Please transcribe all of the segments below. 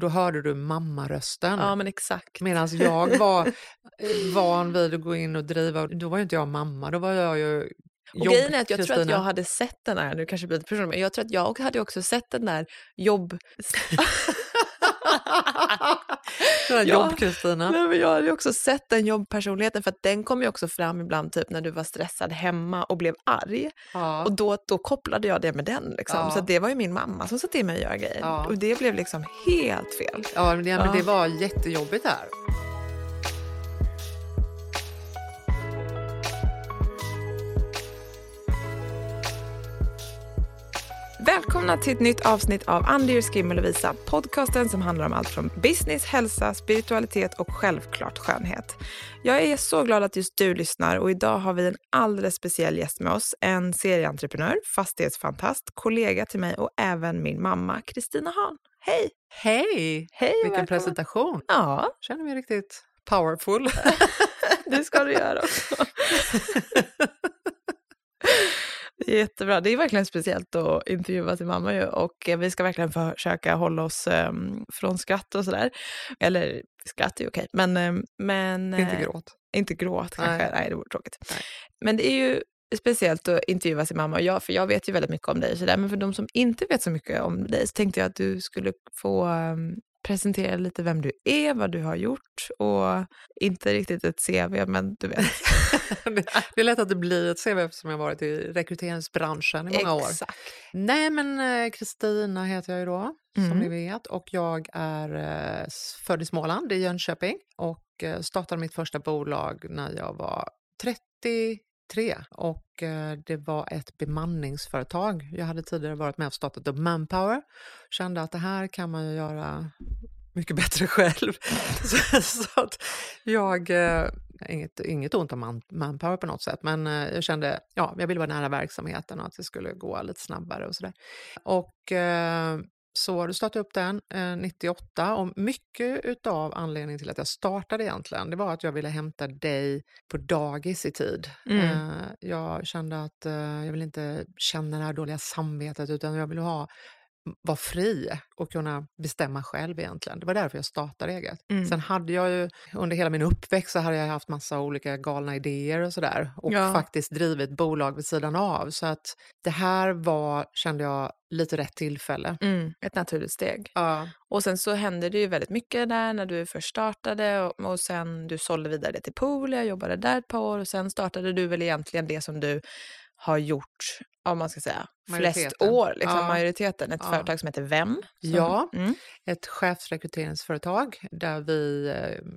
Då hörde du mammarösten. Ja, men exakt. Medan jag var eh, van vid att gå in och driva, då var ju inte jag mamma, då var jag ju och grejen är att jag tror att jag hade sett den här, nu kanske blir person, men jag tror att jag hade också sett den där jobb... Jobb-Kristina. Ja, jag hade också sett den jobbpersonligheten för att den kom ju också fram ibland typ när du var stressad hemma och blev arg. Ja. Och då, då kopplade jag det med den. Liksom. Ja. Så det var ju min mamma som satt i mig och göra grejer. Ja. Och det blev liksom helt fel. Ja, det, men det var jättejobbigt här. Välkomna till ett nytt avsnitt av Under your skin med Lovisa. Podcasten som handlar om allt från business, hälsa, spiritualitet och självklart skönhet. Jag är så glad att just du lyssnar och idag har vi en alldeles speciell gäst med oss. En serieentreprenör, fastighetsfantast, kollega till mig och även min mamma Kristina Hahn. Hej! Hej! Hej Vilken välkommen. presentation. Ja. Känner mig riktigt powerful. det ska du göra också. Jättebra. Det är verkligen speciellt att intervjua sin mamma ju. och vi ska verkligen försöka hålla oss um, från skratt och sådär. Eller skratt är ju okej, men... Um, men inte eh, gråt. Inte gråt kanske, nej, nej det vore tråkigt. Nej. Men det är ju speciellt att intervjua sin mamma och jag, för jag vet ju väldigt mycket om dig. Så där. Men för de som inte vet så mycket om dig så tänkte jag att du skulle få um, presentera lite vem du är, vad du har gjort och inte riktigt ett CV, men du vet. det är lätt att det blir ett CV eftersom jag varit i rekryteringsbranschen i många Exakt. år. Nej, men eh, Kristina heter jag ju då, mm. som ni vet, och jag är eh, född i Småland, i Jönköping, och eh, startade mitt första bolag när jag var 30 tre och eh, det var ett bemanningsföretag. Jag hade tidigare varit med och startat upp Manpower. Kände att det här kan man ju göra mycket bättre själv. så, så, att jag, eh, inget, inget ont om Manpower på något sätt, men eh, jag kände, ja, jag ville vara nära verksamheten och att det skulle gå lite snabbare och sådär. Och så du startade upp den eh, 98 och mycket utav anledningen till att jag startade egentligen, det var att jag ville hämta dig på dagis i tid. Mm. Eh, jag kände att eh, jag vill inte känna det här dåliga samvetet utan jag vill ha vara fri och kunna bestämma själv egentligen. Det var därför jag startade eget. Mm. Sen hade jag ju under hela min uppväxt så hade jag haft massa olika galna idéer och sådär och ja. faktiskt drivit bolag vid sidan av. Så att det här var, kände jag, lite rätt tillfälle. Mm, ett naturligt steg. Ja. Och sen så hände det ju väldigt mycket där när du först startade och, och sen du sålde vidare det till Poolia, jobbade där ett par år och sen startade du väl egentligen det som du har gjort, om man ska säga, flest år, liksom, ja. majoriteten. Ett ja. företag som heter Vem. Som, ja, mm. ett chefsrekryteringsföretag där vi eh,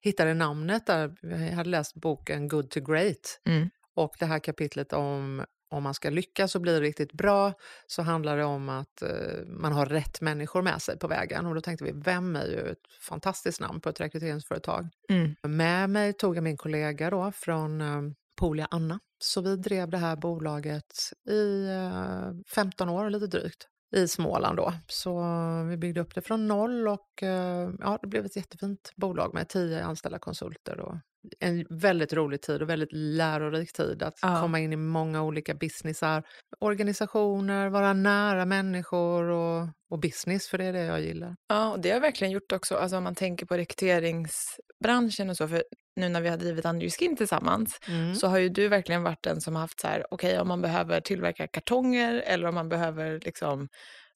hittade namnet. Där vi hade läst boken Good to Great. Mm. Och det här kapitlet om om man ska lyckas och bli riktigt bra så handlar det om att eh, man har rätt människor med sig på vägen. Och då tänkte vi, vem är ju ett fantastiskt namn på ett rekryteringsföretag. Mm. Med mig tog jag min kollega då från eh, Polia Anna. Så vi drev det här bolaget i eh, 15 år, lite drygt, i Småland då. Så vi byggde upp det från noll och eh, ja, det blev ett jättefint bolag med tio anställda konsulter och en väldigt rolig tid och väldigt lärorik tid att ja. komma in i många olika businessar, organisationer, vara nära människor och, och business, för det är det jag gillar. Ja, och det har jag verkligen gjort också, alltså om man tänker på rekryteringsbranschen och så, för nu när vi har drivit Under Skin tillsammans mm. så har ju du verkligen varit den som har haft så här, okej okay, om man behöver tillverka kartonger eller om man behöver liksom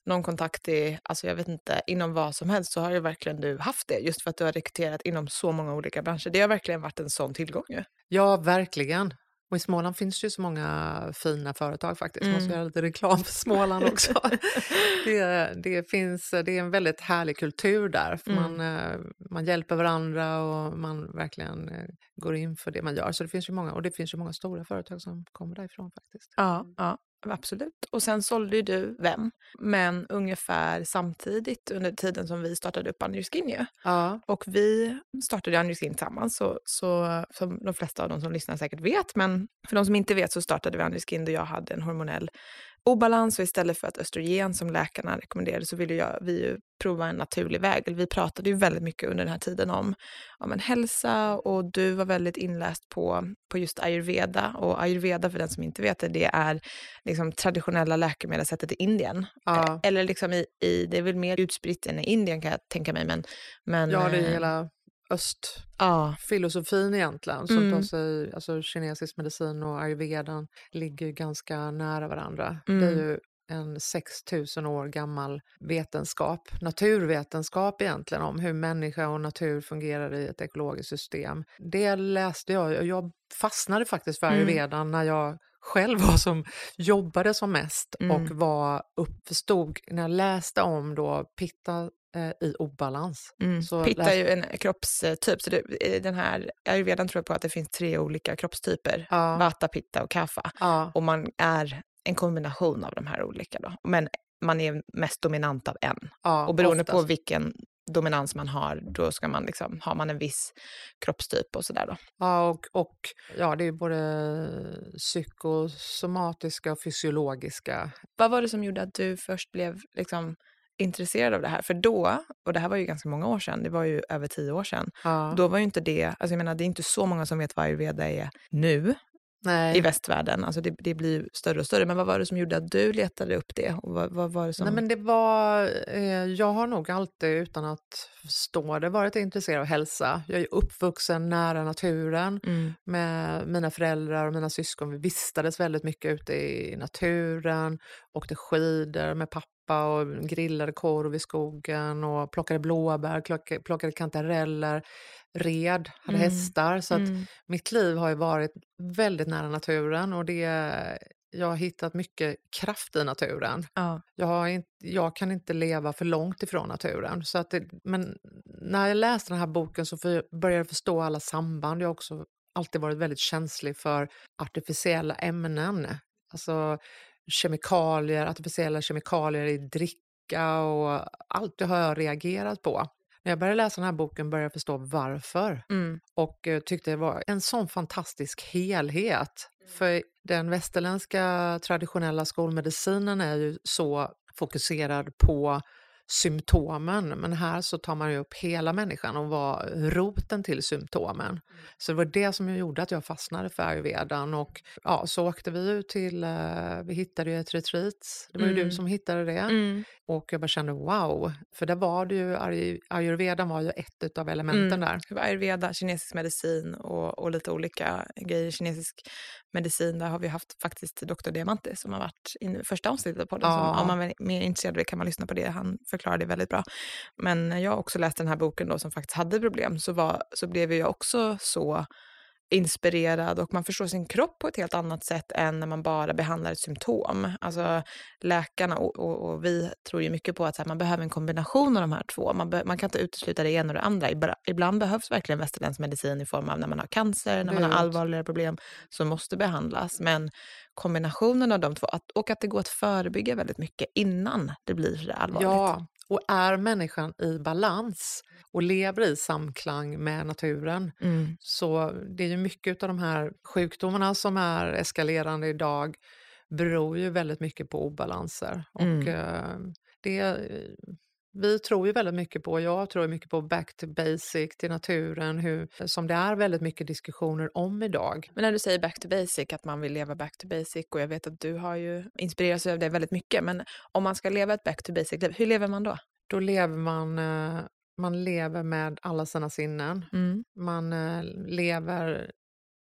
någon kontakt i, alltså jag vet inte, inom vad som helst så har ju verkligen du haft det. Just för att du har rekryterat inom så många olika branscher. Det har verkligen varit en sån tillgång ju. Ja, verkligen. Och i Småland finns det ju så många fina företag faktiskt. Mm. Måste göra lite reklam för Småland också. det, det, finns, det är en väldigt härlig kultur där. För mm. man, eh, man hjälper varandra och man verkligen eh, går in för det man gör. Så det finns ju många, och det finns ju många stora företag som kommer därifrån faktiskt. Ja, ja. Absolut. Och sen sålde ju du Vem, men ungefär samtidigt under tiden som vi startade upp Skin Ja. Och vi startade Skin tillsammans, så, så som de flesta av de som lyssnar säkert vet, men för de som inte vet så startade vi Skin då jag hade en hormonell obalans och istället för att östrogen som läkarna rekommenderade så ville jag, vi ju prova en naturlig väg. Vi pratade ju väldigt mycket under den här tiden om, om en hälsa och du var väldigt inläst på, på just ayurveda. Och ayurveda, för den som inte vet det, det är liksom traditionella läkemedelssättet i Indien. Ja. Eller liksom i, i, det är väl mer utspritt än i Indien kan jag tänka mig. Men, men, ja, det är hela östfilosofin egentligen. Som mm. tar sig, alltså kinesisk medicin och ayurvedan ligger ju ganska nära varandra. Mm. Det är mm. ju en 6000 år gammal vetenskap, naturvetenskap egentligen, om hur människa och natur fungerar i ett ekologiskt system. Det läste jag och jag fastnade faktiskt för mm. ayurvedan mm. när jag själv var som jobbade som mest mm. och var uppförstod, när jag läste om då pitta i obalans. Mm. Så Pitta är ju en kroppstyp, så det, den här ayurvedan tror jag på att det finns tre olika kroppstyper, ja. vata, pitta och kapha. Ja. Och man är en kombination av de här olika då. Men man är mest dominant av en. Ja, och beroende oftast. på vilken dominans man har, då ska man liksom, har man en viss kroppstyp och sådär då. Ja, och, och ja, det är både psykosomatiska och fysiologiska. Vad var det som gjorde att du först blev liksom intresserad av det här. För då, och det här var ju ganska många år sedan, det var ju över tio år sedan, ja. då var ju inte det, alltså jag menar det är inte så många som vet vad ayurveda är nu. Nej. i västvärlden. Alltså det, det, blir större och större. Men vad var det som gjorde att du letade upp det? Och vad, vad var det som... Nej, men det var, eh, jag har nog alltid, utan att förstå det, varit intresserad av hälsa. Jag är uppvuxen nära naturen mm. med mina föräldrar och mina syskon. Vi vistades väldigt mycket ute i naturen, åkte skidor med pappa pappa och grillade korv i skogen och plockade blåbär, plockade, plockade kantareller, red, hade mm. hästar. Så att mm. mitt liv har ju varit väldigt nära naturen och det, jag har hittat mycket kraft i naturen. Ja. Jag, har in, jag kan inte leva för långt ifrån naturen. Så att det, men när jag läste den här boken så för, började jag förstå alla samband. Jag har också alltid varit väldigt känslig för artificiella ämnen. Alltså kemikalier, artificiella kemikalier i dricka och allt det har jag reagerat på. När jag började läsa den här boken började jag förstå varför mm. och uh, tyckte det var en sån fantastisk helhet. Mm. För den västerländska traditionella skolmedicinen är ju så fokuserad på symptomen, men här så tar man ju upp hela människan och var roten till symptomen. Mm. Så det var det som gjorde att jag fastnade för ayurvedan och ja, så åkte vi ut till, uh, vi hittade ju ett retreat, det var ju mm. du som hittade det. Mm. Och jag bara kände wow, för där var det ju, ayurvedan var ju ett av elementen mm. där. Det var ayurveda, kinesisk medicin och, och lite olika grejer. Kinesisk medicin, där har vi haft faktiskt Dr. Diamante som har varit i första avsnittet på den. Ja. om man är mer intresserad av det kan man lyssna på det, han förklarar det väldigt bra. Men när jag också läste den här boken då som faktiskt hade problem så, var, så blev jag också så inspirerad och man förstår sin kropp på ett helt annat sätt än när man bara behandlar ett symptom. Alltså läkarna och, och, och vi tror ju mycket på att här, man behöver en kombination av de här två. Man, be, man kan inte utesluta det ena och det andra. Ibland behövs verkligen västerländsk medicin i form av när man har cancer, när man har allvarligare problem som måste behandlas. Men kombinationen av de två att, och att det går att förebygga väldigt mycket innan det blir allvarligt. Ja, och är människan i balans och lever i samklang med naturen. Mm. Så det är ju mycket av de här sjukdomarna som är eskalerande idag beror ju väldigt mycket på obalanser. Mm. Och eh, det, vi tror ju väldigt mycket på, jag tror mycket på back to basic, till naturen, hur, som det är väldigt mycket diskussioner om idag. Men när du säger back to basic, att man vill leva back to basic och jag vet att du har ju inspirerats av det väldigt mycket, men om man ska leva ett back to basic, hur lever man då? Då lever man eh, man lever med alla sina sinnen. Mm. Man eh, lever,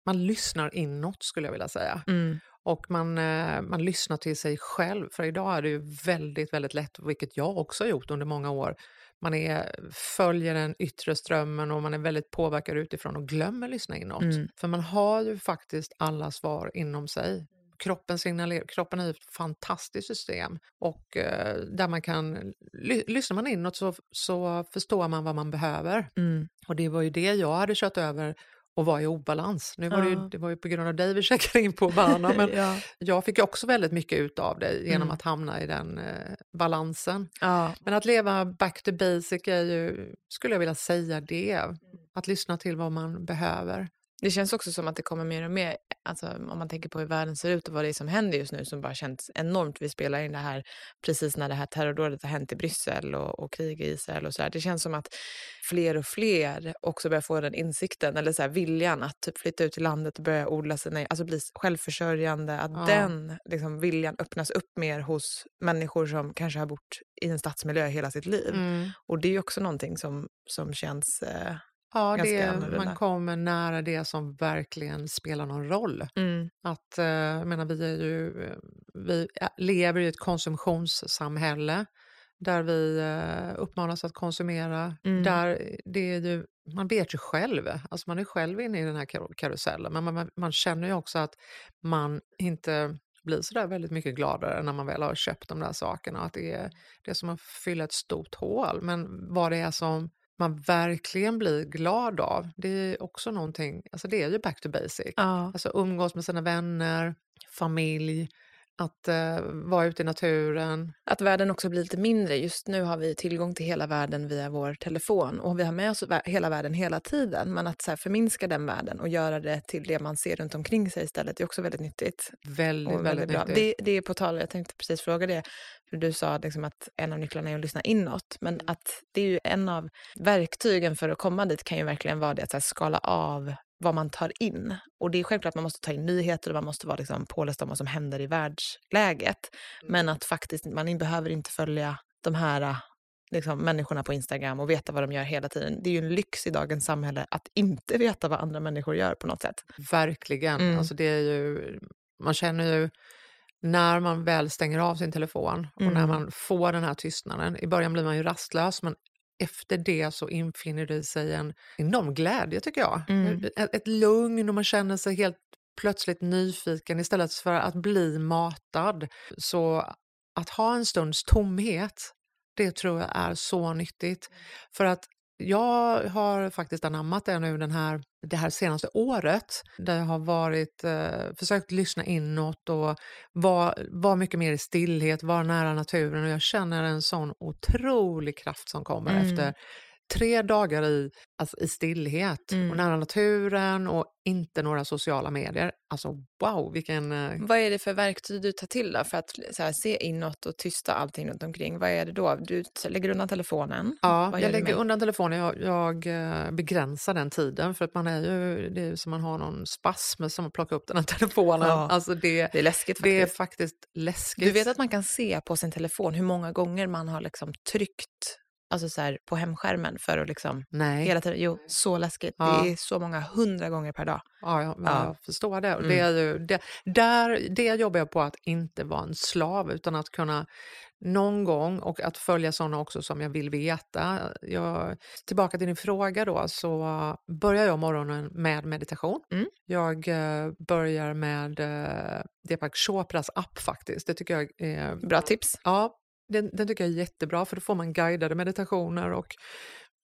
man lyssnar inåt skulle jag vilja säga. Mm. Och man, eh, man lyssnar till sig själv. För idag är det ju väldigt, väldigt lätt, vilket jag också har gjort under många år, man är, följer den yttre strömmen och man är väldigt påverkad utifrån och glömmer lyssna inåt. Mm. För man har ju faktiskt alla svar inom sig kroppen signalerar, kroppen är ett fantastiskt system och eh, där man kan, ly, lyssnar man inåt så, så förstår man vad man behöver. Mm. Och det var ju det jag hade kört över och var i obalans. Nu var det, ju, det var ju på grund av dig vi checkade in på Bana, men ja. jag fick också väldigt mycket ut av det genom mm. att hamna i den eh, balansen. Ja. Men att leva back to basic är ju, skulle jag vilja säga det, att lyssna till vad man behöver. Det känns också som att det kommer mer och mer alltså, om man tänker på hur världen ser ut och vad det är som händer just nu som bara känns enormt. Vi spelar in det här precis när det här terrordådet har hänt i Bryssel och, och krig i Israel och så där. Det känns som att fler och fler också börjar få den insikten eller så här, viljan att typ flytta ut till landet och börja odla sina, alltså bli självförsörjande. Att ja. den liksom, viljan öppnas upp mer hos människor som kanske har bott i en stadsmiljö hela sitt liv. Mm. Och det är också någonting som, som känns eh, Ja, det, man kommer nära det som verkligen spelar någon roll. Mm. Att, eh, jag menar, vi, är ju, eh, vi lever i ett konsumtionssamhälle där vi eh, uppmanas att konsumera. Mm. Där det är ju, man vet ju själv, alltså man är själv inne i den här karusellen, men man, man känner ju också att man inte blir så där väldigt mycket gladare när man väl har köpt de där sakerna. Att det är, det är som att fylla ett stort hål. Men vad det är som man verkligen blir glad av, det är också någonting, alltså det är ju back to basic. Ja. Alltså umgås med sina vänner, familj, att uh, vara ute i naturen. Att världen också blir lite mindre. Just nu har vi tillgång till hela världen via vår telefon och vi har med oss hela världen hela tiden. Men att så här, förminska den världen och göra det till det man ser runt omkring sig istället är också väldigt nyttigt. Väldigt, väldigt, väldigt bra. Det, det, är på tal, jag tänkte precis fråga det, för du sa liksom att en av nycklarna är att lyssna inåt. Men att det är ju en av verktygen för att komma dit kan ju verkligen vara det att här, skala av vad man tar in. Och det är självklart att man måste ta in nyheter och man måste vara liksom påläst om vad som händer i världsläget. Mm. Men att faktiskt, man behöver inte följa de här liksom, människorna på Instagram och veta vad de gör hela tiden. Det är ju en lyx i dagens samhälle att inte veta vad andra människor gör på något sätt. Verkligen. Mm. Alltså det är ju, man känner ju när man väl stänger av sin telefon och mm. när man får den här tystnaden. I början blir man ju rastlös men efter det så infinner det sig en enorm glädje tycker jag. Mm. Ett, ett lugn och man känner sig helt plötsligt nyfiken istället för att bli matad. Så att ha en stunds tomhet, det tror jag är så nyttigt. För att jag har faktiskt anammat det nu den här, det här senaste året där jag har varit, eh, försökt lyssna inåt och vara var mycket mer i stillhet, vara nära naturen och jag känner en sån otrolig kraft som kommer mm. efter tre dagar i, alltså, i stillhet mm. och nära naturen och inte några sociala medier. Alltså wow, vilken... Eh... Vad är det för verktyg du tar till då för att här, se inåt och tysta allting runt omkring? Vad är det då? Du lägger undan telefonen? Ja, jag lägger undan telefonen. Jag, jag, eh, begränsar den tiden för att man är ju, det är som man har någon spasm som att plocka upp den här telefonen. Ja, alltså det, det är läskigt faktiskt. Det är faktiskt läskigt. Du vet att man kan se på sin telefon hur många gånger man har liksom tryckt alltså så här, på hemskärmen för att liksom Nej. hela tiden, jo, så läskigt. Ja. Det är så många hundra gånger per dag. Ja, jag, ja. jag förstår det. Mm. det, är ju, det, där, det jobbar jag på att inte vara en slav utan att kunna någon gång och att följa sådana också som jag vill veta. Jag, tillbaka till din fråga då, så börjar jag morgonen med meditation. Mm. Jag uh, börjar med uh, Deepak Chopras app faktiskt. Det tycker jag är... Bra tips. Ja, den, den tycker jag är jättebra för då får man guidade meditationer och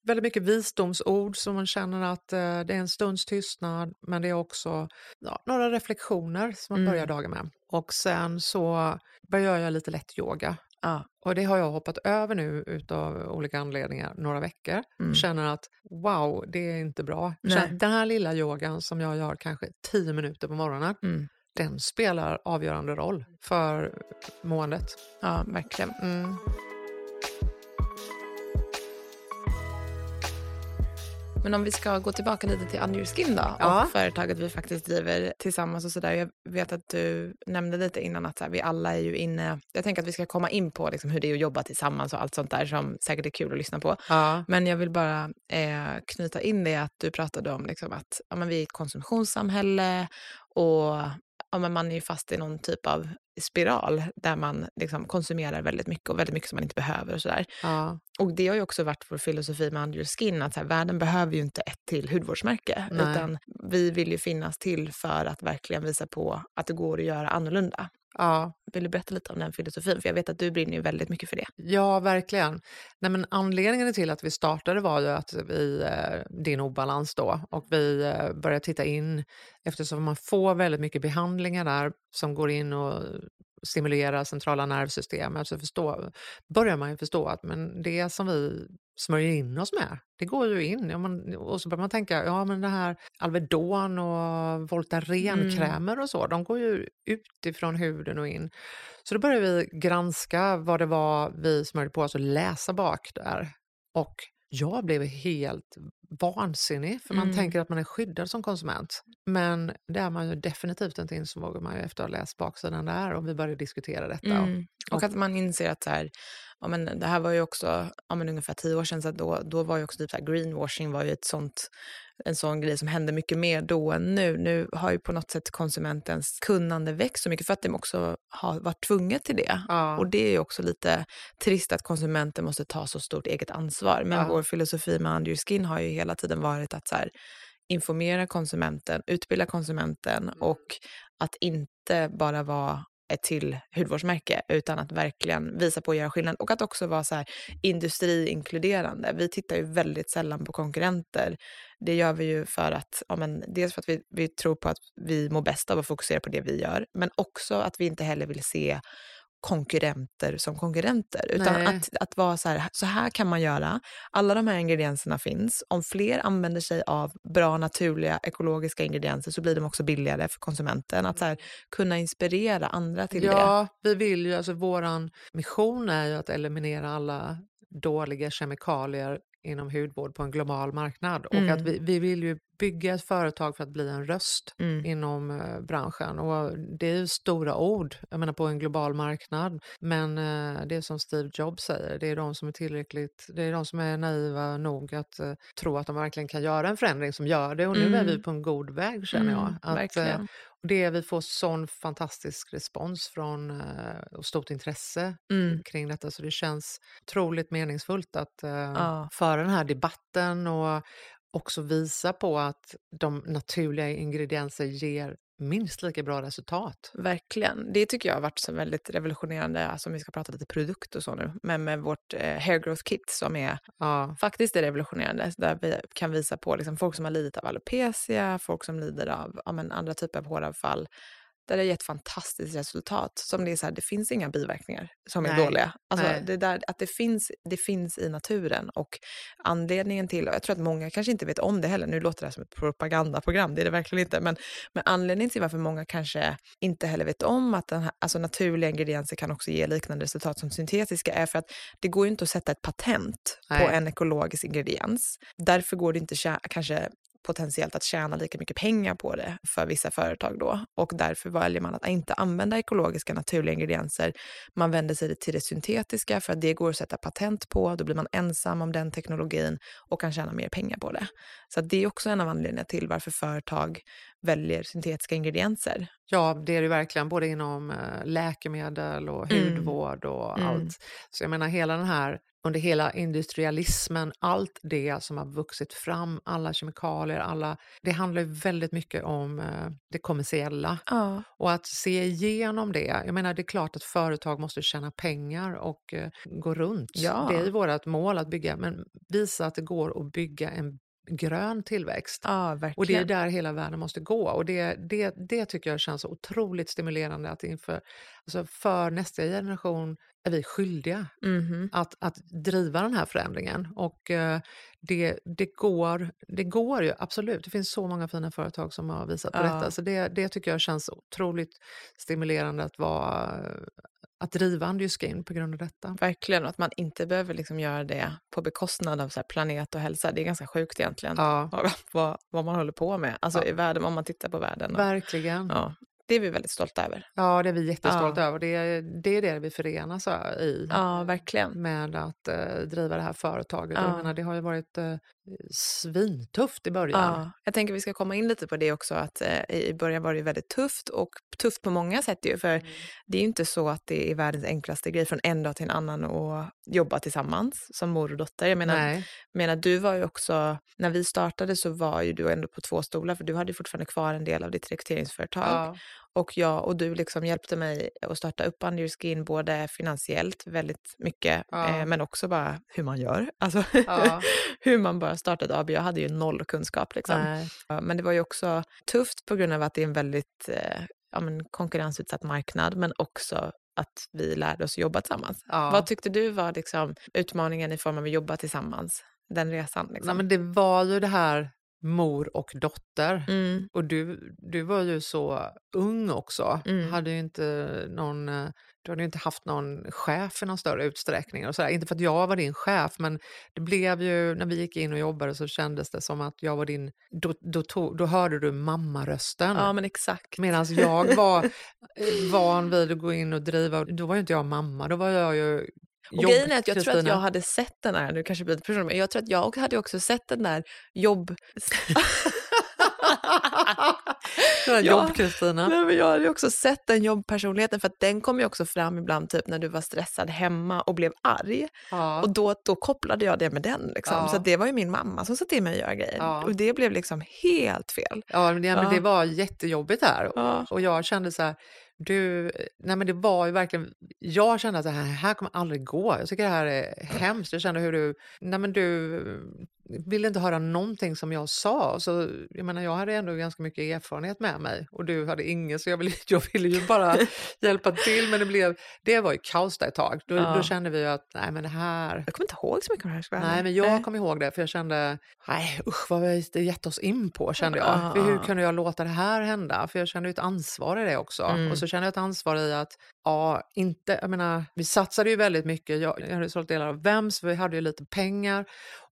väldigt mycket visdomsord som man känner att eh, det är en stunds tystnad men det är också ja, några reflektioner som man mm. börjar dagen med. Och sen så börjar jag lite lätt yoga. Ah. Och det har jag hoppat över nu utav olika anledningar några veckor. Mm. Känner att wow, det är inte bra. Den här lilla yogan som jag gör kanske tio minuter på morgonen mm den spelar avgörande roll för måendet. Ja, verkligen. Mm. Men om vi ska gå tillbaka lite till Under Skin då ja. och företaget vi faktiskt driver tillsammans och sådär. Jag vet att du nämnde lite innan att här, vi alla är ju inne, jag tänker att vi ska komma in på liksom hur det är att jobba tillsammans och allt sånt där som säkert är kul att lyssna på. Ja. Men jag vill bara eh, knyta in det att du pratade om liksom att ja, vi är ett konsumtionssamhälle och ja, men man är ju fast i någon typ av spiral där man liksom konsumerar väldigt mycket och väldigt mycket som man inte behöver. Och, sådär. Ja. och det har ju också varit vår filosofi med Under Skin, att här, världen behöver ju inte ett till hudvårdsmärke, Nej. utan vi vill ju finnas till för att verkligen visa på att det går att göra annorlunda. Ja. Vill du berätta lite om den filosofin? För jag vet att du brinner ju väldigt mycket för det. Ja, verkligen. Nej, men anledningen till att vi startade var ju att vi, eh, din obalans då, och vi eh, började titta in eftersom man får väldigt mycket behandlingar där som går in och stimulerar centrala nervsystemet så förstå, börjar man ju förstå att men det som vi smörjer in oss med, det går ju in. Ja, man, och så börjar man tänka, ja men det här Alvedon och Voltaren-krämer mm. och så, de går ju utifrån huden och in. Så då började vi granska vad det var vi smörjde på oss och läsa bak där. Och jag blev helt vansinnig, för man mm. tänker att man är skyddad som konsument. Men det är man ju definitivt inte insåg man ju efter att ha läst baksidan där och vi började diskutera detta. Mm. Och, och, att man inser att så här, ja, men det här var ju också ja, men ungefär tio år sedan, så då, då var ju också typ så här, greenwashing var ju ett sånt, en sån grej som hände mycket mer då än nu. Nu har ju på något sätt konsumentens kunnande växt så mycket för att de också har varit tvungna till det. Ja. Och det är ju också lite trist att konsumenten måste ta så stort eget ansvar. Men ja. vår filosofi med Under Skin har ju hela tiden varit att så här, informera konsumenten, utbilda konsumenten mm. och att inte bara vara ett till hudvårdsmärke utan att verkligen visa på att göra skillnad och att också vara så här industriinkluderande. Vi tittar ju väldigt sällan på konkurrenter. Det gör vi ju för att, ja, men, dels för att vi, vi tror på att vi mår bäst av att fokusera på det vi gör, men också att vi inte heller vill se konkurrenter som konkurrenter. Utan att, att vara så här, så här kan man göra. Alla de här ingredienserna finns. Om fler använder sig av bra, naturliga, ekologiska ingredienser så blir de också billigare för konsumenten. Att så här, kunna inspirera andra till ja, det. Ja, vi vill ju, alltså våran mission är ju att eliminera alla dåliga kemikalier inom hudvård på en global marknad. Och mm. att vi, vi vill ju bygga ett företag för att bli en röst mm. inom eh, branschen. Och det är ju stora ord, jag menar på en global marknad. Men eh, det är som Steve Jobs säger, det är de som är tillräckligt, det är de som är naiva nog att uh, tro att de verkligen kan göra en förändring som gör det. Och nu mm. är vi mm. på en god väg känner jag. Mm, att, uh, det vi får sån fantastisk respons från och stort intresse mm. kring detta så det känns otroligt meningsfullt att ja. föra den här debatten och också visa på att de naturliga ingredienser ger minst lika bra resultat. Verkligen. Det tycker jag har varit så väldigt revolutionerande, alltså om vi ska prata lite produkt och så nu, men med vårt eh, hair growth kit som är ja. faktiskt är revolutionerande, där vi kan visa på liksom, folk som har lidit av alopecia, folk som lider av ja, andra typer av håravfall, där det har gett fantastiskt resultat. Som det är så här, det finns inga biverkningar som Nej. är dåliga. Alltså, det där, att det finns, det finns i naturen och anledningen till, och jag tror att många kanske inte vet om det heller, nu låter det här som ett propagandaprogram, det är det verkligen inte, men, men anledningen till varför många kanske inte heller vet om att den här, alltså naturliga ingredienser kan också ge liknande resultat som syntetiska är för att det går ju inte att sätta ett patent Nej. på en ekologisk ingrediens. Därför går det inte kanske potentiellt att tjäna lika mycket pengar på det för vissa företag då. Och därför väljer man att inte använda ekologiska naturliga ingredienser. Man vänder sig till det syntetiska för att det går att sätta patent på. Då blir man ensam om den teknologin och kan tjäna mer pengar på det. Så det är också en av anledningarna till varför företag väljer syntetiska ingredienser. Ja, det är det verkligen, både inom eh, läkemedel och mm. hudvård och mm. allt. Så jag menar hela den här under hela industrialismen, allt det som har vuxit fram, alla kemikalier, alla, det handlar väldigt mycket om eh, det kommersiella. Ja. Och att se igenom det, jag menar det är klart att företag måste tjäna pengar och eh, gå runt. Ja. Det är ju vårt mål att bygga, men visa att det går att bygga en grön tillväxt. Ja, och det är där hela världen måste gå. Och det, det, det tycker jag känns otroligt stimulerande att inför, alltså för nästa generation är vi skyldiga mm. att, att driva den här förändringen. Och uh, det, det, går, det går ju absolut. Det finns så många fina företag som har visat på ja. detta. Så det, det tycker jag känns otroligt stimulerande att vara att driva Andyskin på grund av detta. Verkligen, och att man inte behöver liksom göra det på bekostnad av så planet och hälsa. Det är ganska sjukt egentligen, ja. vad, vad man håller på med. Alltså ja. i världen, om man tittar på världen. Verkligen. Ja, det är vi väldigt stolta över. Ja, det är vi jättestolta ja. över. Det är, det är det vi förenas i. Ja, verkligen. Med att uh, driva det här företaget. Ja. Jag menar, det har ju varit uh, svintufft i början. Ja, jag tänker vi ska komma in lite på det också, att uh, i början var det väldigt tufft och tufft på många sätt ju, för mm. det är ju inte så att det är världens enklaste grej från en dag till en annan att jobba tillsammans som mor och dotter. Jag menar, Nej. menar, du var ju också, när vi startade så var ju du ändå på två stolar, för du hade fortfarande kvar en del av ditt rekryteringsföretag. Ja. Och jag och du liksom hjälpte mig att starta upp Under Skin både finansiellt väldigt mycket ja. eh, men också bara hur man gör. Alltså ja. hur man bara startar ett AB. Jag hade ju noll kunskap liksom. Men det var ju också tufft på grund av att det är en väldigt eh, men, konkurrensutsatt marknad men också att vi lärde oss jobba tillsammans. Vad tyckte du var liksom, utmaningen i form av att jobba tillsammans? Den resan? Liksom? Nej, men det var ju det här mor och dotter. Mm. Och du, du var ju så ung också. Mm. Hade inte någon, eh, du hade ju inte haft någon chef i någon större utsträckning. Och så där. Inte för att jag var din chef, men det blev ju, när vi gick in och jobbade så kändes det som att jag var din... Då, då, tog, då hörde du mammarösten. Ja, men exakt. Medan jag var eh, van vid att gå in och driva, då var ju inte jag mamma, då var jag ju Och grejen är att jag tror att Kristina. jag hade sett den här, nu kanske blir lite personligt, men jag tror att jag hade också sett den där jobb... Ja. jobb-Kristina. Nej, men jag hade också sett den jobbpersonligheten för att den kom ju också fram ibland typ när du var stressad hemma och blev arg. Ja. Och då, då kopplade jag det med den. Liksom. Ja. Så det var ju min mamma som satt i mig att göra grejer. Ja. Och det blev liksom helt fel. Ja, men det, men det var jättejobbigt där. Och jag kände så här, du, nej men det var ju verkligen, jag kände att det här, här kommer aldrig gå. Jag tycker det här är hemskt. Jag kände hur du, nej men du ville inte höra någonting som jag sa. Så jag menar, jag hade ändå ganska mycket erfarenhet med mig och du hade ingen, så jag ville, jag ville ju bara hjälpa till. Men det blev, det var ju kaos där ett tag. Då, Ja. då kände vi ju att, nej men det här, Jag kommer inte ihåg så mycket om det här. Nej, men jag kom ihåg det för jag kände, nej usch vad vi det gett oss in på kände jag. Ja. För hur kunde jag låta det här hända? För jag kände ju ett ansvar i det också. Mm. Och så kände jag ett ansvar i att, ja, inte, jag menar, vi satsade ju väldigt mycket. Jag, jag hade sålt delar av Vems, vi hade ju lite pengar.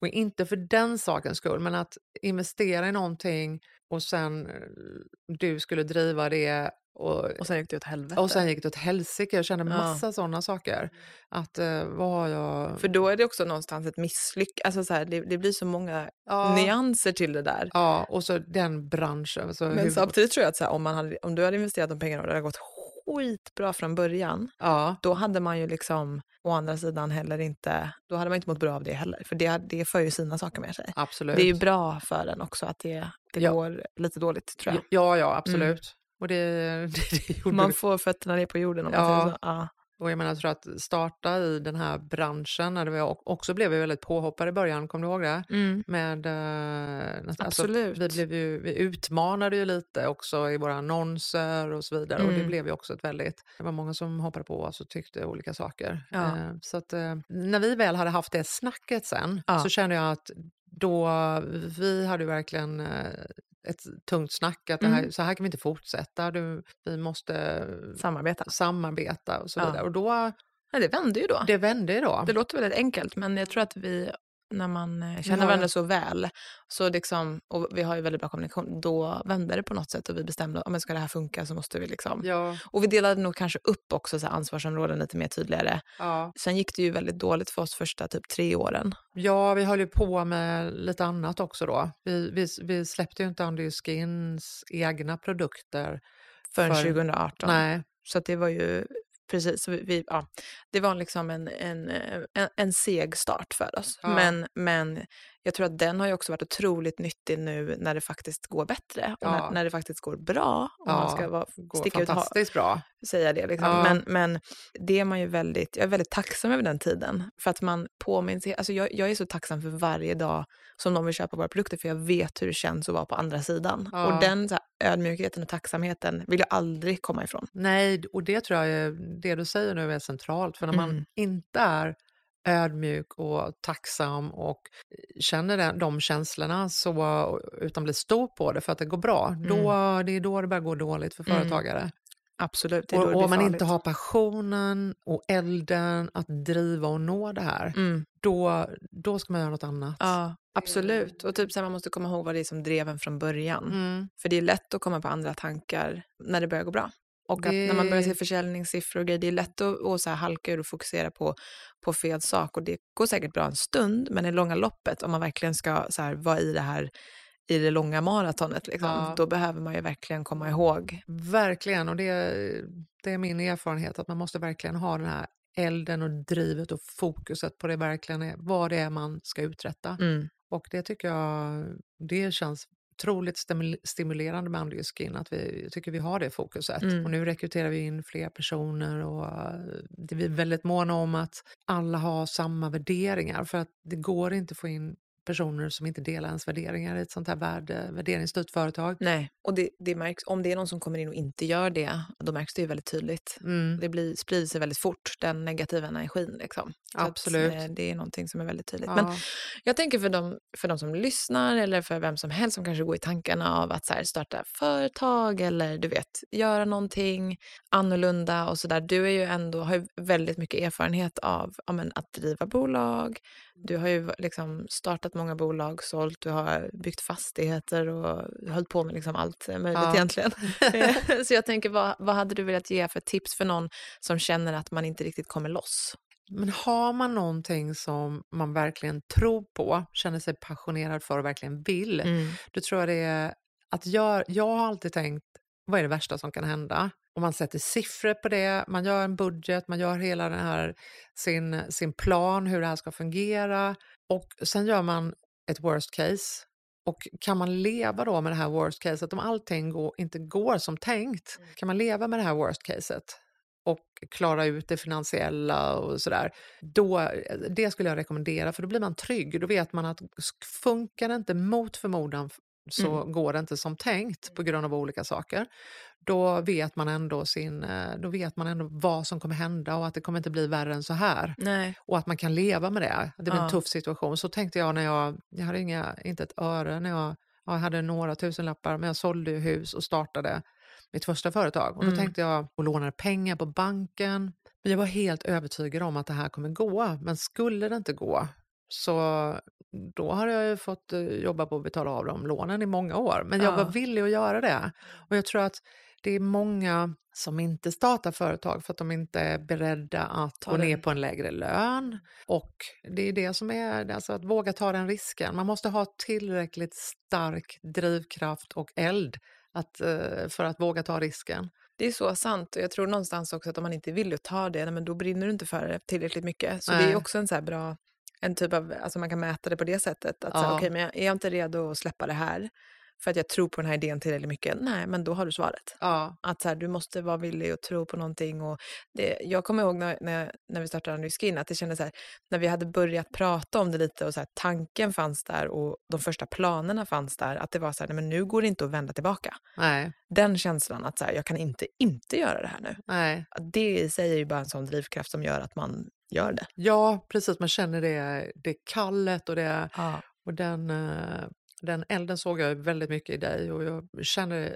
Och inte för den sakens skull, men att investera i någonting och sen eh, du skulle driva det och Och sen gick det åt helvete. och sen gick det åt helsike. Jag kände Ja. massa sådana saker. Att eh, vad har jag... För då är det också någonstans ett misslyckande. Alltså så här, det, det blir så många Ja. nyanser till det där. Ja, och så den branschen. Så Men hur, samtidigt tror jag att så här, om, man hade, om du hade investerat de pengarna och det hade gått skitbra från början, ja, då hade man ju liksom å andra sidan heller inte, då hade man inte mått bra av det heller. För det, det för ju sina saker med sig. absolut. Det är ju bra för en också att det, det Ja. går lite dåligt tror jag. Ja, ja, absolut. Och det, det, det Man får fötterna ner på jorden om man Ja. säger så. Ja. Och jag menar, jag tror att starta i den här branschen, när var, också blev vi väldigt påhoppade i början, kommer du ihåg det? Mm. Med, eh, nästan- Absolut. vi, blev ju, vi utmanade ju lite också i våra annonser och så vidare. Och det Mm. blev ju också ett väldigt... Det var många som hoppade på oss och tyckte olika saker. Ja. Eh, så att eh, när vi väl hade haft det snacket sen Ja. så kände jag att då, vi hade verkligen ett tungt snack att här, Mm. så här kan vi inte fortsätta. Du, vi måste Samarbeta. samarbeta och så Ja. vidare. Och då, Nej, det vände ju då. det vände ju då. Det låter väldigt enkelt, men jag tror att vi, när man eh, känner varandra så väl, så liksom, och vi har ju väldigt bra kommunikation, då vände det på något sätt och vi bestämde att ska det här funka så måste vi liksom... Ja, Och vi delade nog kanske upp också så ansvarsområden lite mer tydligare. ja. Sen gick det ju väldigt dåligt för oss första typ tre åren. ja, vi höll ju på med lite annat också då. Vi, vi, vi släppte ju inte Andy Skins egna produkter. Förrän För- 2018. Nej, Så det var ju precis, vi, ja, det var liksom en, en, eh, en, en seg start för oss. Ja. Men, men jag tror att den har ju också varit otroligt nyttig nu när det faktiskt går bättre och Ja. när, när det faktiskt går bra. Om man ska vara, sticka ut fantastiskt bra. säga det. Liksom. Ja. Men, men det är man ju väldigt, jag är väldigt tacksam över den tiden. För att man påminns, alltså jag, jag är så tacksam för varje dag som någon vill köpa våra produkter för jag vet hur det känns att vara på andra sidan. Ja. Och den så här, ödmjukheten och tacksamheten vill jag aldrig komma ifrån. Nej, och det tror jag är, det du säger nu är centralt. För när man Mm. inte är ödmjuk och tacksam och känner de känslorna så, utan blir stor på det för att det går bra, då, det är då det börjar gå dåligt för Mm. företagare. Absolut, är då Och, om man farligt. inte har passionen och elden att driva och nå det här, Mm. då, då ska man göra något annat. Ja, absolut. Och typ så här, man måste komma ihåg vad det är som drev en från början. Mm. För det är lätt att komma på andra tankar när det börjar gå bra. Och att när man börjar se försäljningssiffror och grejer, det är lätt att, att så här halka ur och fokusera på, på fel sak. Och det går säkert bra en stund, men i långa loppet, om man verkligen ska så här, vara i det här i det långa maratonet, liksom, Ja. då behöver man ju verkligen komma ihåg. Verkligen, och det, det är min erfarenhet att man måste verkligen ha den här elden och drivet och fokuset på det verkligen är, vad det är man ska uträtta. Mm. Och det tycker jag, det känns otroligt stimul- stimulerande med Andy Skin, att vi tycker vi har det fokuset. Mm. Och nu rekryterar vi in fler personer och eh, det är vi väldigt måna om att alla har samma värderingar för att det går inte att få in personer som inte delar ens värderingar i ett sånt här värde, värderingsstyrt företag. Nej, och det, det märks, om det är någon som kommer in och inte gör det, då märks det ju väldigt tydligt. Mm. Det blir, sprider sig väldigt fort, den negativa energin. Liksom. Absolut. Att, eh, det är någonting som är väldigt tydligt. Ja. Men jag tänker för de, för de som lyssnar eller för vem som helst som kanske går i tankarna av att så här, starta företag eller du vet, göra någonting annorlunda och sådär. Du är ju ändå, har ju väldigt mycket erfarenhet av ja, men, att driva bolag. Du har ju liksom startat många bolag, sålt, du har byggt fastigheter och hållit på med liksom allt möjligt ja. egentligen. Så jag tänker, vad, vad hade du velat ge för tips för någon som känner att man inte riktigt kommer loss? Men har man någonting som man verkligen tror på, känner sig passionerad för och verkligen vill, mm. då tror jag det är att jag, jag har alltid tänkt, vad är det värsta som kan hända? Och man sätter siffror på det, man gör en budget, man gör hela den här, sin, sin plan hur det här ska fungera och sen gör man ett worst case. Och kan man leva då med det här worst caset, om allting går, inte går som tänkt, mm. kan man leva med det här worst caset och klara ut det finansiella och sådär, då, det skulle jag rekommendera för då blir man trygg. Då vet man att funkar det inte mot förmodan så mm. går det inte som tänkt på grund av olika saker. Då vet man ändå sin, eh, då vet man ändå vad som kommer hända och att det kommer inte bli värre än så här. Nej. Och att man kan leva med det. Det är ja. en tuff situation. Så tänkte jag när jag, jag hade inga, inte ett öre när jag, jag hade några tusenlappar men jag sålde hus och startade mitt första företag. Och då mm. tänkte jag och lånade pengar på banken. Men jag var helt övertygad om att det här kommer gå. Men skulle det inte gå så då har jag ju fått eh, jobba på att betala av de lånen i många år. Men jag var villig att göra det. Och jag tror att det är många som inte startar företag för att de inte är beredda att ta gå ner på en lägre lön. Och det är det som är, alltså att våga ta den risken. Man måste ha tillräckligt stark drivkraft och eld att, eh, för att våga ta risken. Det är så sant och jag tror någonstans också att om man inte vill ta det, men då brinner du inte för det tillräckligt mycket. Så Nej. det är också en så bra en typ av, alltså man kan mäta det på det sättet. Att ja. säga, okay, men är jag inte redo att släppa det här för att jag tror på den här idén tillräckligt mycket? Nej, men då har du svaret. Ja. Att så här, du måste vara villig och tro på någonting. Och det, jag kommer ihåg när, när, när vi startade New Skin att det kändes så här, när vi hade börjat prata om det lite och så här, tanken fanns där och de första planerna fanns där, att det var så här, nej, men nu går det inte att vända tillbaka. Nej. Den känslan att så jag kan inte inte göra det här nu. Nej. Det i sig är ju bara en sån drivkraft som gör att man gör det. Ja, precis. Man känner det, det kallet och, det, ja. och den, eh, den elden såg jag väldigt mycket i dig och jag kände,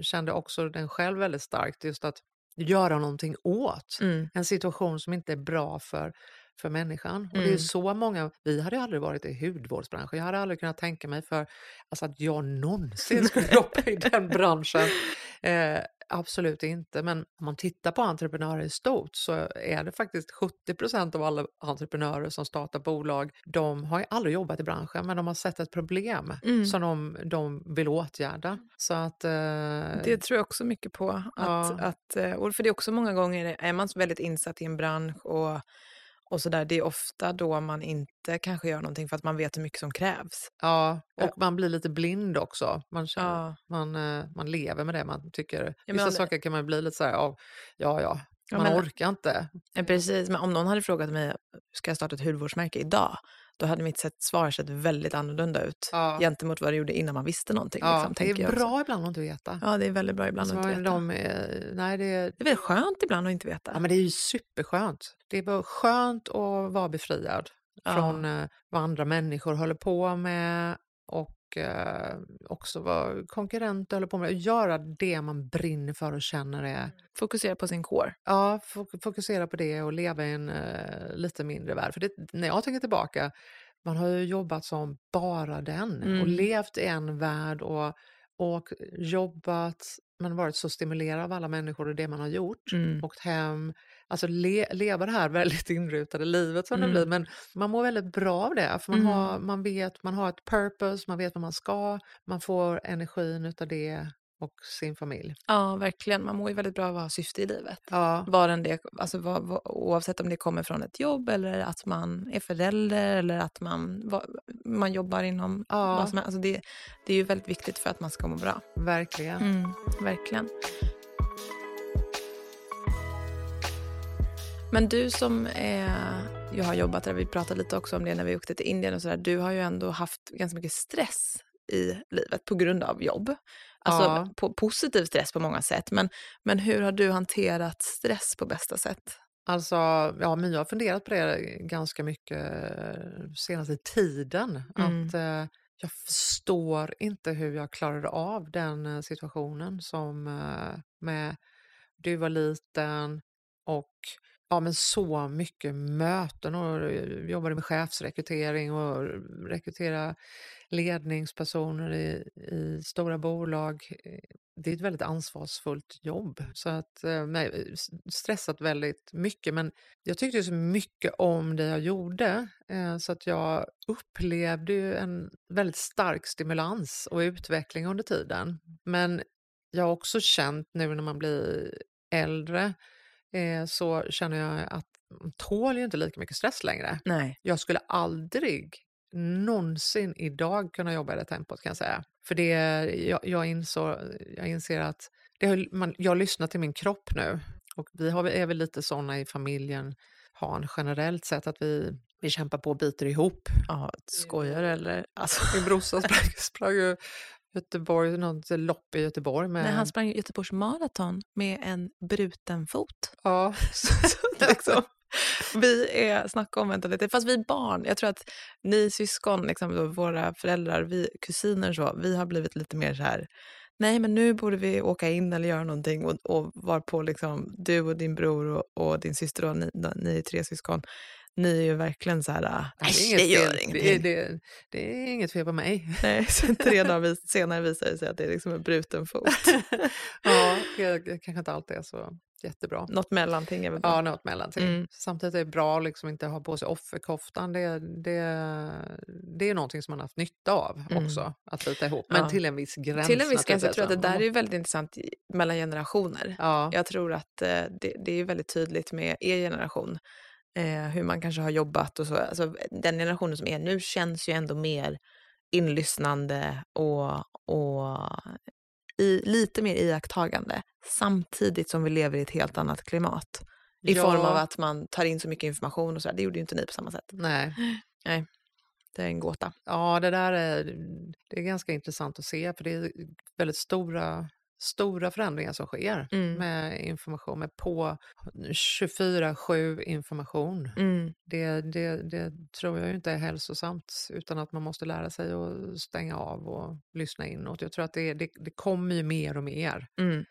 kände också den själv väldigt starkt. Just att göra någonting åt mm. en situation som inte är bra för, för människan. Mm. Och det är mm. så många, vi hade aldrig varit i hudvårdsbranschen, jag hade aldrig kunnat tänka mig för alltså att jag någonsin skulle jobba i den branschen. Eh, Absolut inte, men om man tittar på entreprenörer i stort så är det faktiskt 70% av alla entreprenörer som startar bolag, de har ju aldrig jobbat i branschen men de har sett ett problem mm. som de, de vill åtgärda. Så att, eh... Det tror jag också mycket på. Att, ja. att, eh, för det är också många gånger, är man väldigt insatt i en bransch och och så där, det är ofta då man inte kanske gör någonting för att man vet hur mycket som krävs. Ja, och ja. man blir lite blind också. Man, känner, ja. man, eh, man lever med det man tycker. Ja, Vissa saker kan man bli lite så här, ja, ja, ja man men, orkar inte. Precis, men om någon hade frågat mig, ska jag starta ett hudvårdsmärke idag? Då hade mitt sätt, svar sett väldigt annorlunda ut ja. gentemot vad det gjorde innan man visste någonting. Ja, liksom, det är bra ibland att inte veta. Ja, det är väldigt bra ibland att inte veta. De, nej, det, det är väl skönt ibland att inte veta. Ja, men det är ju superskönt. Det är skönt att vara befriad ja. från uh, vad andra människor håller på med och uh, också vad konkurrenter håller på med. Göra det man brinner för och känner är... Fokusera på sin core. Ja, fokusera på det och leva i en uh, lite mindre värld. För det, när jag tänker tillbaka, man har ju jobbat som bara den mm. och levt i en värld och, och jobbat men varit så stimulerad av alla människor och det man har gjort. Mm. Åkt hem, alltså le, leva det här väldigt inrutade livet som mm. det blir. Men man mår väldigt bra av det, för man, mm. har, man vet, man har ett purpose, man vet vad man ska, man får energin utav det och sin familj. Ja, verkligen. Man mår ju väldigt bra av att ha syfte i livet. Ja. Var en det, alltså, var, var, oavsett om det kommer från ett jobb eller att man är förälder eller att man, var, man jobbar inom ja. vad som helst. Alltså det, det är ju väldigt viktigt för att man ska må bra. Verkligen. Mm, verkligen. Men du som är, jag har jobbat där, vi pratade lite också om det när vi åkte till Indien och sådär. Du har ju ändå haft ganska mycket stress i livet på grund av jobb. Alltså ja. på, positiv stress på många sätt. Men, men hur har du hanterat stress på bästa sätt? Alltså, ja, men jag har funderat på det ganska mycket senaste tiden. Mm. Att eh, jag förstår inte hur jag klarade av den eh, situationen som eh, med du var liten och ja, men så mycket möten och eh, jobbade med chefsrekrytering och rekrytera ledningspersoner i, i stora bolag. Det är ett väldigt ansvarsfullt jobb. Så att, eh, nej, stressat väldigt mycket, men jag tyckte så mycket om det jag gjorde eh, så att jag upplevde en väldigt stark stimulans och utveckling under tiden. Men jag har också känt nu när man blir äldre eh, så känner jag att man tål ju inte lika mycket stress längre. Nej. Jag skulle aldrig någonsin idag kunna jobba i det tempot kan jag säga. För det, jag, jag, insår, jag inser att det, man, jag lyssnar till min kropp nu och vi har, är väl lite såna i familjen, har en generellt sett att vi, vi kämpar på och biter ihop. Ja, skojar eller? Alltså. Min brorsa sprang, sprang ju Göteborg, något lopp i Göteborg. Med... Nej, han sprang Göteborgs maraton med en bruten fot. Ja. så, så, liksom, vi är, snacka om mentalitet, fast vi är barn, jag tror att ni syskon, liksom, våra föräldrar, vi kusiner så, vi har blivit lite mer så här, nej men nu borde vi åka in eller göra någonting. Och, och var på liksom, du och din bror och, och din syster och ni, ni är tre syskon, ni är ju verkligen så här, nej det, det gör ingenting. Det, det, det, är inget fel på mig. Nej, sen tre dagar senare visar det sig att det är liksom en bruten fot. ja, det kanske inte alltid är så jättebra. Något mellanting är väl bra? Ja, något mellanting. Mm. Samtidigt är det bra att liksom inte ha på sig offerkoftan. Det, det, det är någonting som man har haft nytta av mm. också, att bita ihop. Men ja. till en viss gräns. Till en viss gräns. Jag tror att det där är väldigt intressant mellan generationer. Ja. Jag tror att eh, det, det är väldigt tydligt med er generation. Eh, hur man kanske har jobbat och så. Alltså, den generationen som är nu känns ju ändå mer inlyssnande och, och i, lite mer iakttagande samtidigt som vi lever i ett helt annat klimat. I ja. form av att man tar in så mycket information och så. Det gjorde ju inte ni på samma sätt. Nej. Nej. Det är en gåta. Ja, det där är, det är ganska intressant att se för det är väldigt stora stora förändringar som sker mm. med information, med på 24-7 information. Mm. Det, det, det tror jag inte är hälsosamt utan att man måste lära sig att stänga av och lyssna inåt. Jag tror att det, det, det kommer ju mer och mer. Mm.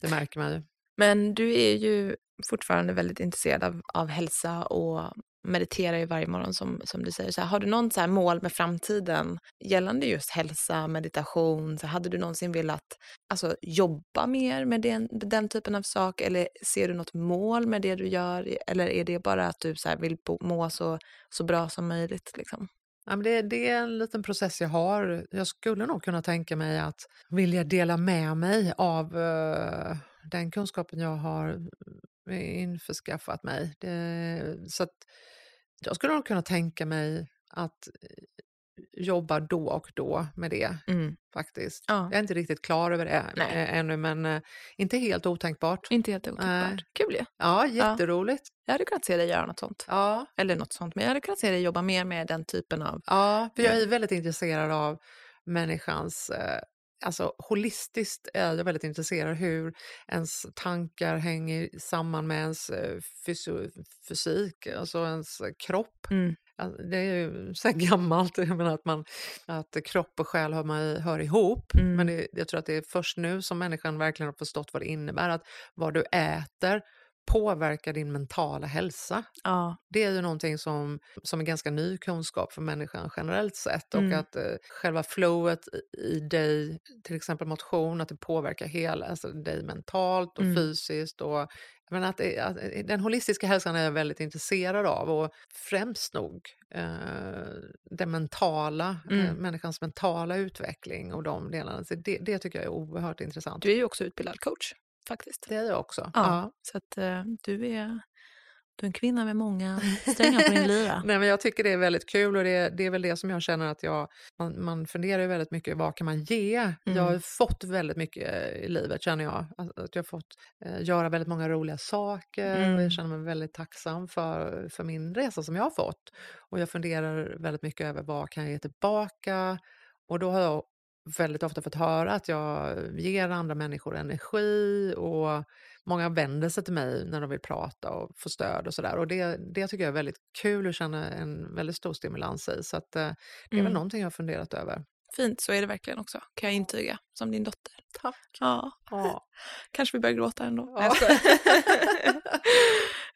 Det märker man ju. Men du är ju fortfarande väldigt intresserad av, av hälsa och mediterar ju varje morgon som, som du säger. Så här, har du någon så mål med framtiden gällande just hälsa, meditation? Så hade du någonsin velat alltså, jobba mer med den, den typen av sak? Eller ser du något mål med det du gör? Eller är det bara att du så här, vill må så, så bra som möjligt? Liksom? Ja, men det, det, är en liten process jag har. Jag skulle nog kunna tänka mig att vilja dela med mig av uh, den kunskapen jag har införskaffat mig. Det, så att jag skulle nog kunna tänka mig att eh, jobba då och då med det mm. faktiskt. Ja. Jag är inte riktigt klar över det Nej. ännu men äh, inte helt otänkbart. Inte helt otänkbart. Äh, Kul ju. Ja, jätteroligt. Ja. Jag hade kunnat se dig göra något sånt. Ja. Eller något sånt, men jag hade kunnat se dig jobba mer med den typen av... Ja, för jag är väldigt intresserad av människans äh, alltså holistiskt är jag väldigt intresserad hur ens tankar hänger samman med ens eh, fysik, alltså ens kropp. Mm. Det är ju så gammalt, jag menar att, man, att kropp och själ hör, man, hör ihop. Mm. Men det, jag tror att det är först nu som människan verkligen har förstått vad det innebär. Att vad du äter påverkar din mentala hälsa. Ja. Det är ju någonting som, som är ganska ny kunskap för människan generellt sett och mm. att eh, själva flowet i dig, till exempel motion, att det påverkar hela alltså dig mentalt och mm. fysiskt. Och, men att, att, eh, den holistiska hälsan är jag väldigt intresserad av och främst nog eh, den mentala, eh, mm. eh, människans mentala utveckling och de delarna. Så det, det tycker jag är oerhört intressant. Du är ju också utbildad coach faktiskt. Det är jag också. Ja, ja. Så att uh, du är Du är en kvinna med många strängar på din lyra. Nej, men jag tycker det är väldigt kul och det, det är väl det som jag känner att jag, man, man funderar ju väldigt mycket, vad kan man ge? Mm. Jag har fått väldigt mycket i livet känner jag. Att jag har fått eh, göra väldigt många roliga saker mm. och jag känner mig väldigt tacksam för, för min resa som jag har fått. Och jag funderar väldigt mycket över vad kan jag ge tillbaka? Och då har jag väldigt ofta fått höra att jag ger andra människor energi och många vänder sig till mig när de vill prata och få stöd och sådär. Och det, det tycker jag är väldigt kul och känner en väldigt stor stimulans i. Så att, eh, det är mm. väl någonting jag har funderat över. Fint, så är det verkligen också, kan jag intyga, som din dotter. Tack. Ja. ja. Kanske vi börjar gråta ändå. Ja.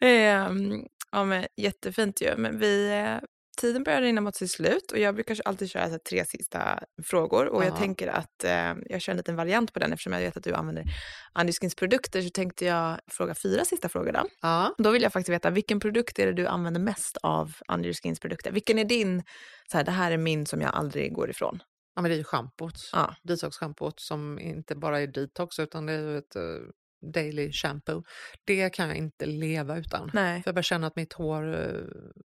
ehm, ja, men jättefint ju. Men vi eh, tiden börjar rinna mot sitt slut och jag brukar alltid köra så tre sista frågor och Aha. jag tänker att eh, jag kör en liten variant på den eftersom jag vet att du använder Andyskins produkter så tänkte jag fråga fyra sista frågor då. Ja. Då vill jag faktiskt veta vilken produkt är det du använder mest av Andyskins produkter? Vilken är din, så här, det här är min som jag aldrig går ifrån? Ja men det är ju schampot, ja. detox-schampot som inte bara är detox utan det är ju ett uh daily shampoo. Det kan jag inte leva utan. Nej. För jag bara känner att mitt hår uh,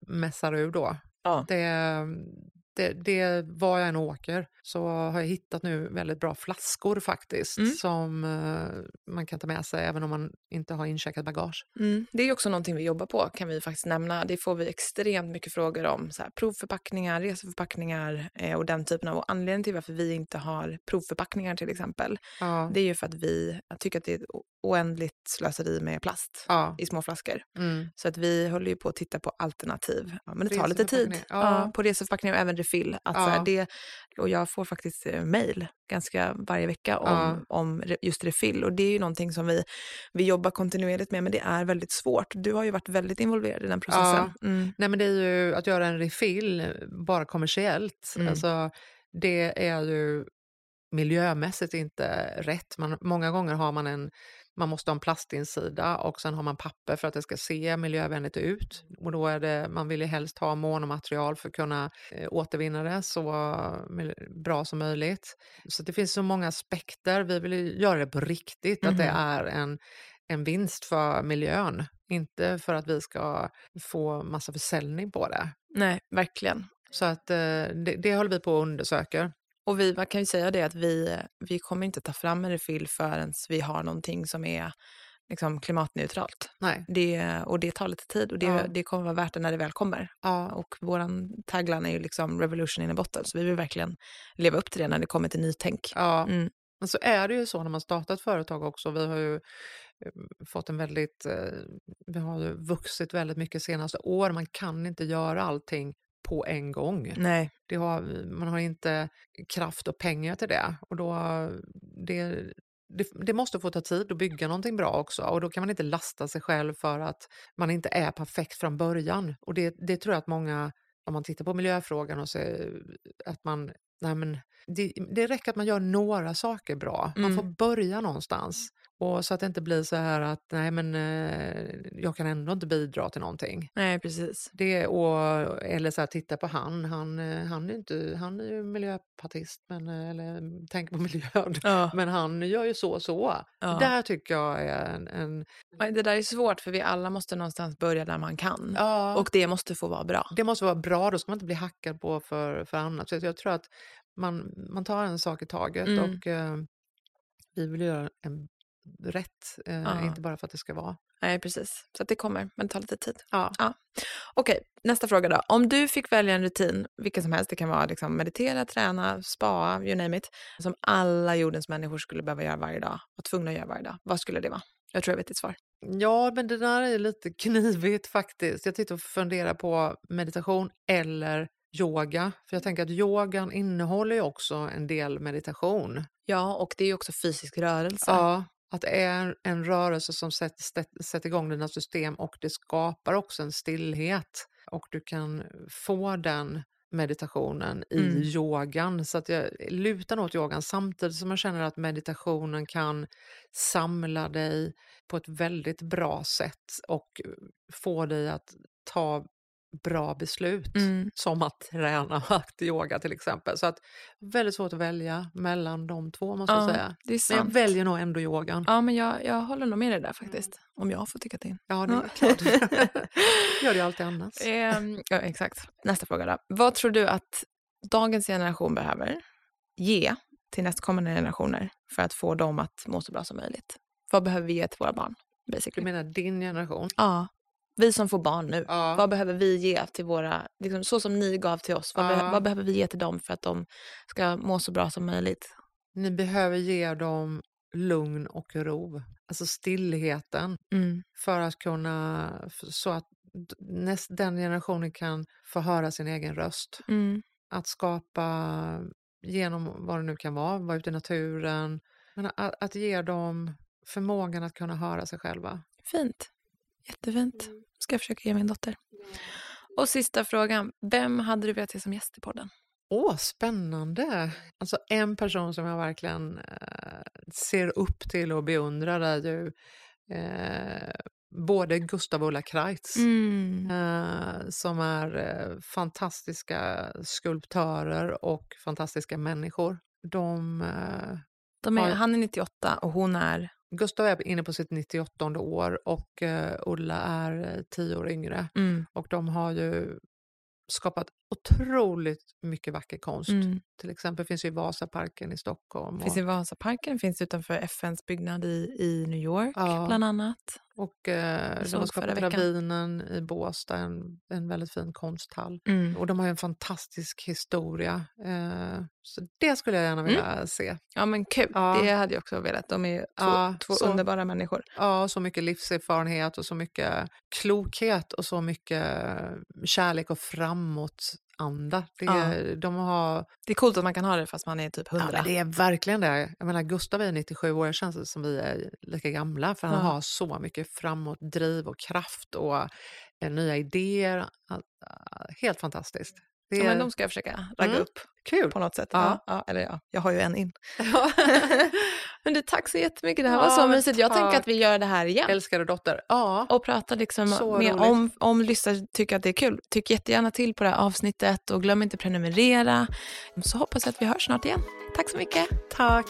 mässar ur då. Ja. Det, det, det, var jag än åker så har jag hittat nu väldigt bra flaskor faktiskt mm. som uh, man kan ta med sig även om man inte har incheckat bagage. Mm. Det är också någonting vi jobbar på kan vi faktiskt nämna. Det får vi extremt mycket frågor om. Så här, provförpackningar, reseförpackningar eh, och den typen av. Och anledningen till varför vi inte har provförpackningar till exempel. Ja. Det är ju för att vi tycker att det är oändligt slöseri med plast ja. i små flaskor. Mm. Så att vi håller ju på att titta på alternativ. Ja, men det tar lite tid. Ja. på reseförpackningar och även refill. Att så här, det, och jag får faktiskt eh, mejl ganska varje vecka om, ja. om just refill. Och det är ju någonting som vi, vi jobbar kontinuerligt med, men det är väldigt svårt. Du har ju varit väldigt involverad i den processen. Ja. Mm. Nej, men det är ju att göra en refill bara kommersiellt. Mm. Alltså, det är ju miljömässigt inte rätt. Man, många gånger har man en man måste ha en plastinsida och sen har man papper för att det ska se miljövänligt ut. Och då är det, man vill ju helst ha monomaterial för att kunna eh, återvinna det så bra som möjligt. Så det finns så många aspekter. Vi vill göra det på riktigt, mm. att det mhm. är en, en vinst för miljön. Inte för att vi ska få massa försäljning på det. Nej, verkligen. Så att eh, det, det håller vi på att undersöka. Och vi, man kan ju säga det att vi, vi kommer inte ta fram en refill förrän vi har någonting som är liksom, klimatneutralt. Nej. Det, och det tar lite tid och det, ja. det kommer vara värt det när det väl kommer. Ja. Och vår tagline är ju liksom revolution in a bottle, så vi vill verkligen leva upp till det när det kommer till nytänk. Ja. Mm. Men så är det ju så när man startar ett företag också. Vi har ju eh, fått en väldigt, eh, vi har ju vuxit väldigt mycket senaste år. Man kan inte göra allting på en gång. Nej. Det har, man har inte kraft och pengar till det. Och då, det, det, det, måste få ta tid att bygga någonting bra också och då kan man inte lasta sig själv för att man inte är perfekt från början. Och det, det tror jag att många, om man tittar på miljöfrågan och ser att man, nej men, det, det räcker att man gör några saker bra. Man får mm. börja någonstans. Och så att det inte blir så här att nej men eh, jag kan ändå inte bidra till någonting. Nej precis. Det, och, eller så här, titta på han, han, eh, han är inte, han är ju miljöpartist, men, eh, eller tänker på miljön, ja. men han gör ju så och så. Ja. Det där tycker jag är en, en... Det där är svårt för vi alla måste någonstans börja där man kan. Ja. Och det måste få vara bra. Det måste vara bra, då ska man inte bli hackad på för, för annat. Så jag tror att man, man tar en sak i taget mm. och vi vill göra en rätt, eh, ja. inte bara för att det ska vara. Nej, precis. Så det kommer, men det tar lite tid. Ja. ja. Okej, okay, nästa fråga då. Om du fick välja en rutin, vilken som helst, det kan vara liksom meditera, träna, spa, you name it, som alla jordens människor skulle behöva göra varje dag, och tvungna att göra varje dag, vad skulle det vara? Jag tror jag vet ditt svar. Ja, men det där är lite knivigt faktiskt. Jag tittar och funderar på meditation eller yoga. För jag tänker att yogan innehåller ju också en del meditation. Ja, och det är ju också fysisk rörelse. Ja, att det är en rörelse som sätter, sätter igång dina system och det skapar också en stillhet. Och du kan få den meditationen i mm. yogan. Så att jag lutar åt yogan samtidigt som jag känner att meditationen kan samla dig på ett väldigt bra sätt och få dig att ta bra beslut. Mm. Som att träna yoga till exempel. Så att väldigt svårt att välja mellan de två måste jag Ja, säga. det är Men jag väljer nog ändå yogan. Ja, men jag, jag håller nog med dig där faktiskt. Om jag får tycka till. Ja, det är klart. Gör det alltid annars. Ehm, ja, exakt. Nästa fråga då. Vad tror du att dagens generation behöver ge till nästkommande generationer för att få dem att må så bra som möjligt? Vad behöver vi ge till våra barn? Du Basically? menar din generation? Ja, vi som får barn nu. Ja. Vad behöver vi ge till våra, liksom, så som ni gav till oss, vad, Ja. be, vad behöver vi ge till dem för att de ska må så bra som möjligt? Ni behöver ge dem lugn och ro. Alltså stillheten. Mm. för att kunna, så att näst, den generationen kan få höra sin egen röst. Mm. Att skapa genom vad det nu kan vara, vara ute i naturen, men att, att ge dem förmågan att kunna höra sig själva. Fint. Jättefint. Ska jag försöka ge min dotter. Och sista frågan. Vem hade du velat se som gäst i podden? Åh, spännande! Alltså en person som jag verkligen eh, ser upp till och beundrar är ju eh, både Gustav och Ulla Kreitz. Mm. eh, som är eh, fantastiska skulptörer och fantastiska människor. De, eh, De är, Har- han är 98 och hon är... Gustav är inne på sitt 98 år och eh, Ulla är eh, 10 år yngre. Mm. Och de har ju skapat otroligt mycket vacker konst. Mm. Till exempel finns ju Vasaparken i Stockholm. Finns och, i Vasaparken, finns utanför FNs byggnad i, i New York Ja. bland annat. och eh, de har skapat. Ravinen i Båstad, en, en väldigt fin konsthall. Mm. Och de har ju en fantastisk historia. Eh, så det skulle jag gärna vilja se. Ja men kul, Ja. det hade jag också velat. De är två, Ja, två så- underbara människor. Ja, så mycket livserfarenhet och så mycket klokhet och så mycket kärlek och framåtanda. Det, Ja. de har, Det är coolt att man kan ha det fast man är typ 100. ja, det är verkligen det. Jag menar, Gustav är 97 år, det känns som vi är lika gamla för han Ja. har så mycket framåtdriv och kraft och eh, nya idéer. Ah, helt fantastiskt. Det Ja, är men de ska jag försöka ragga Mm. upp kul. på något sätt. Ja. Ja, eller ja, jag har ju en in. Men du, tack så jättemycket. Det här Ja, var så mysigt. Jag tänker att vi gör det här igen. Älskade dotter. Ja, och prata liksom Så med, roligt. om, om lyssnare tycker att det är kul. Tyck jättegärna till på det här avsnittet och glöm inte prenumerera. Så hoppas jag att vi hörs snart igen. Tack så mycket. tack.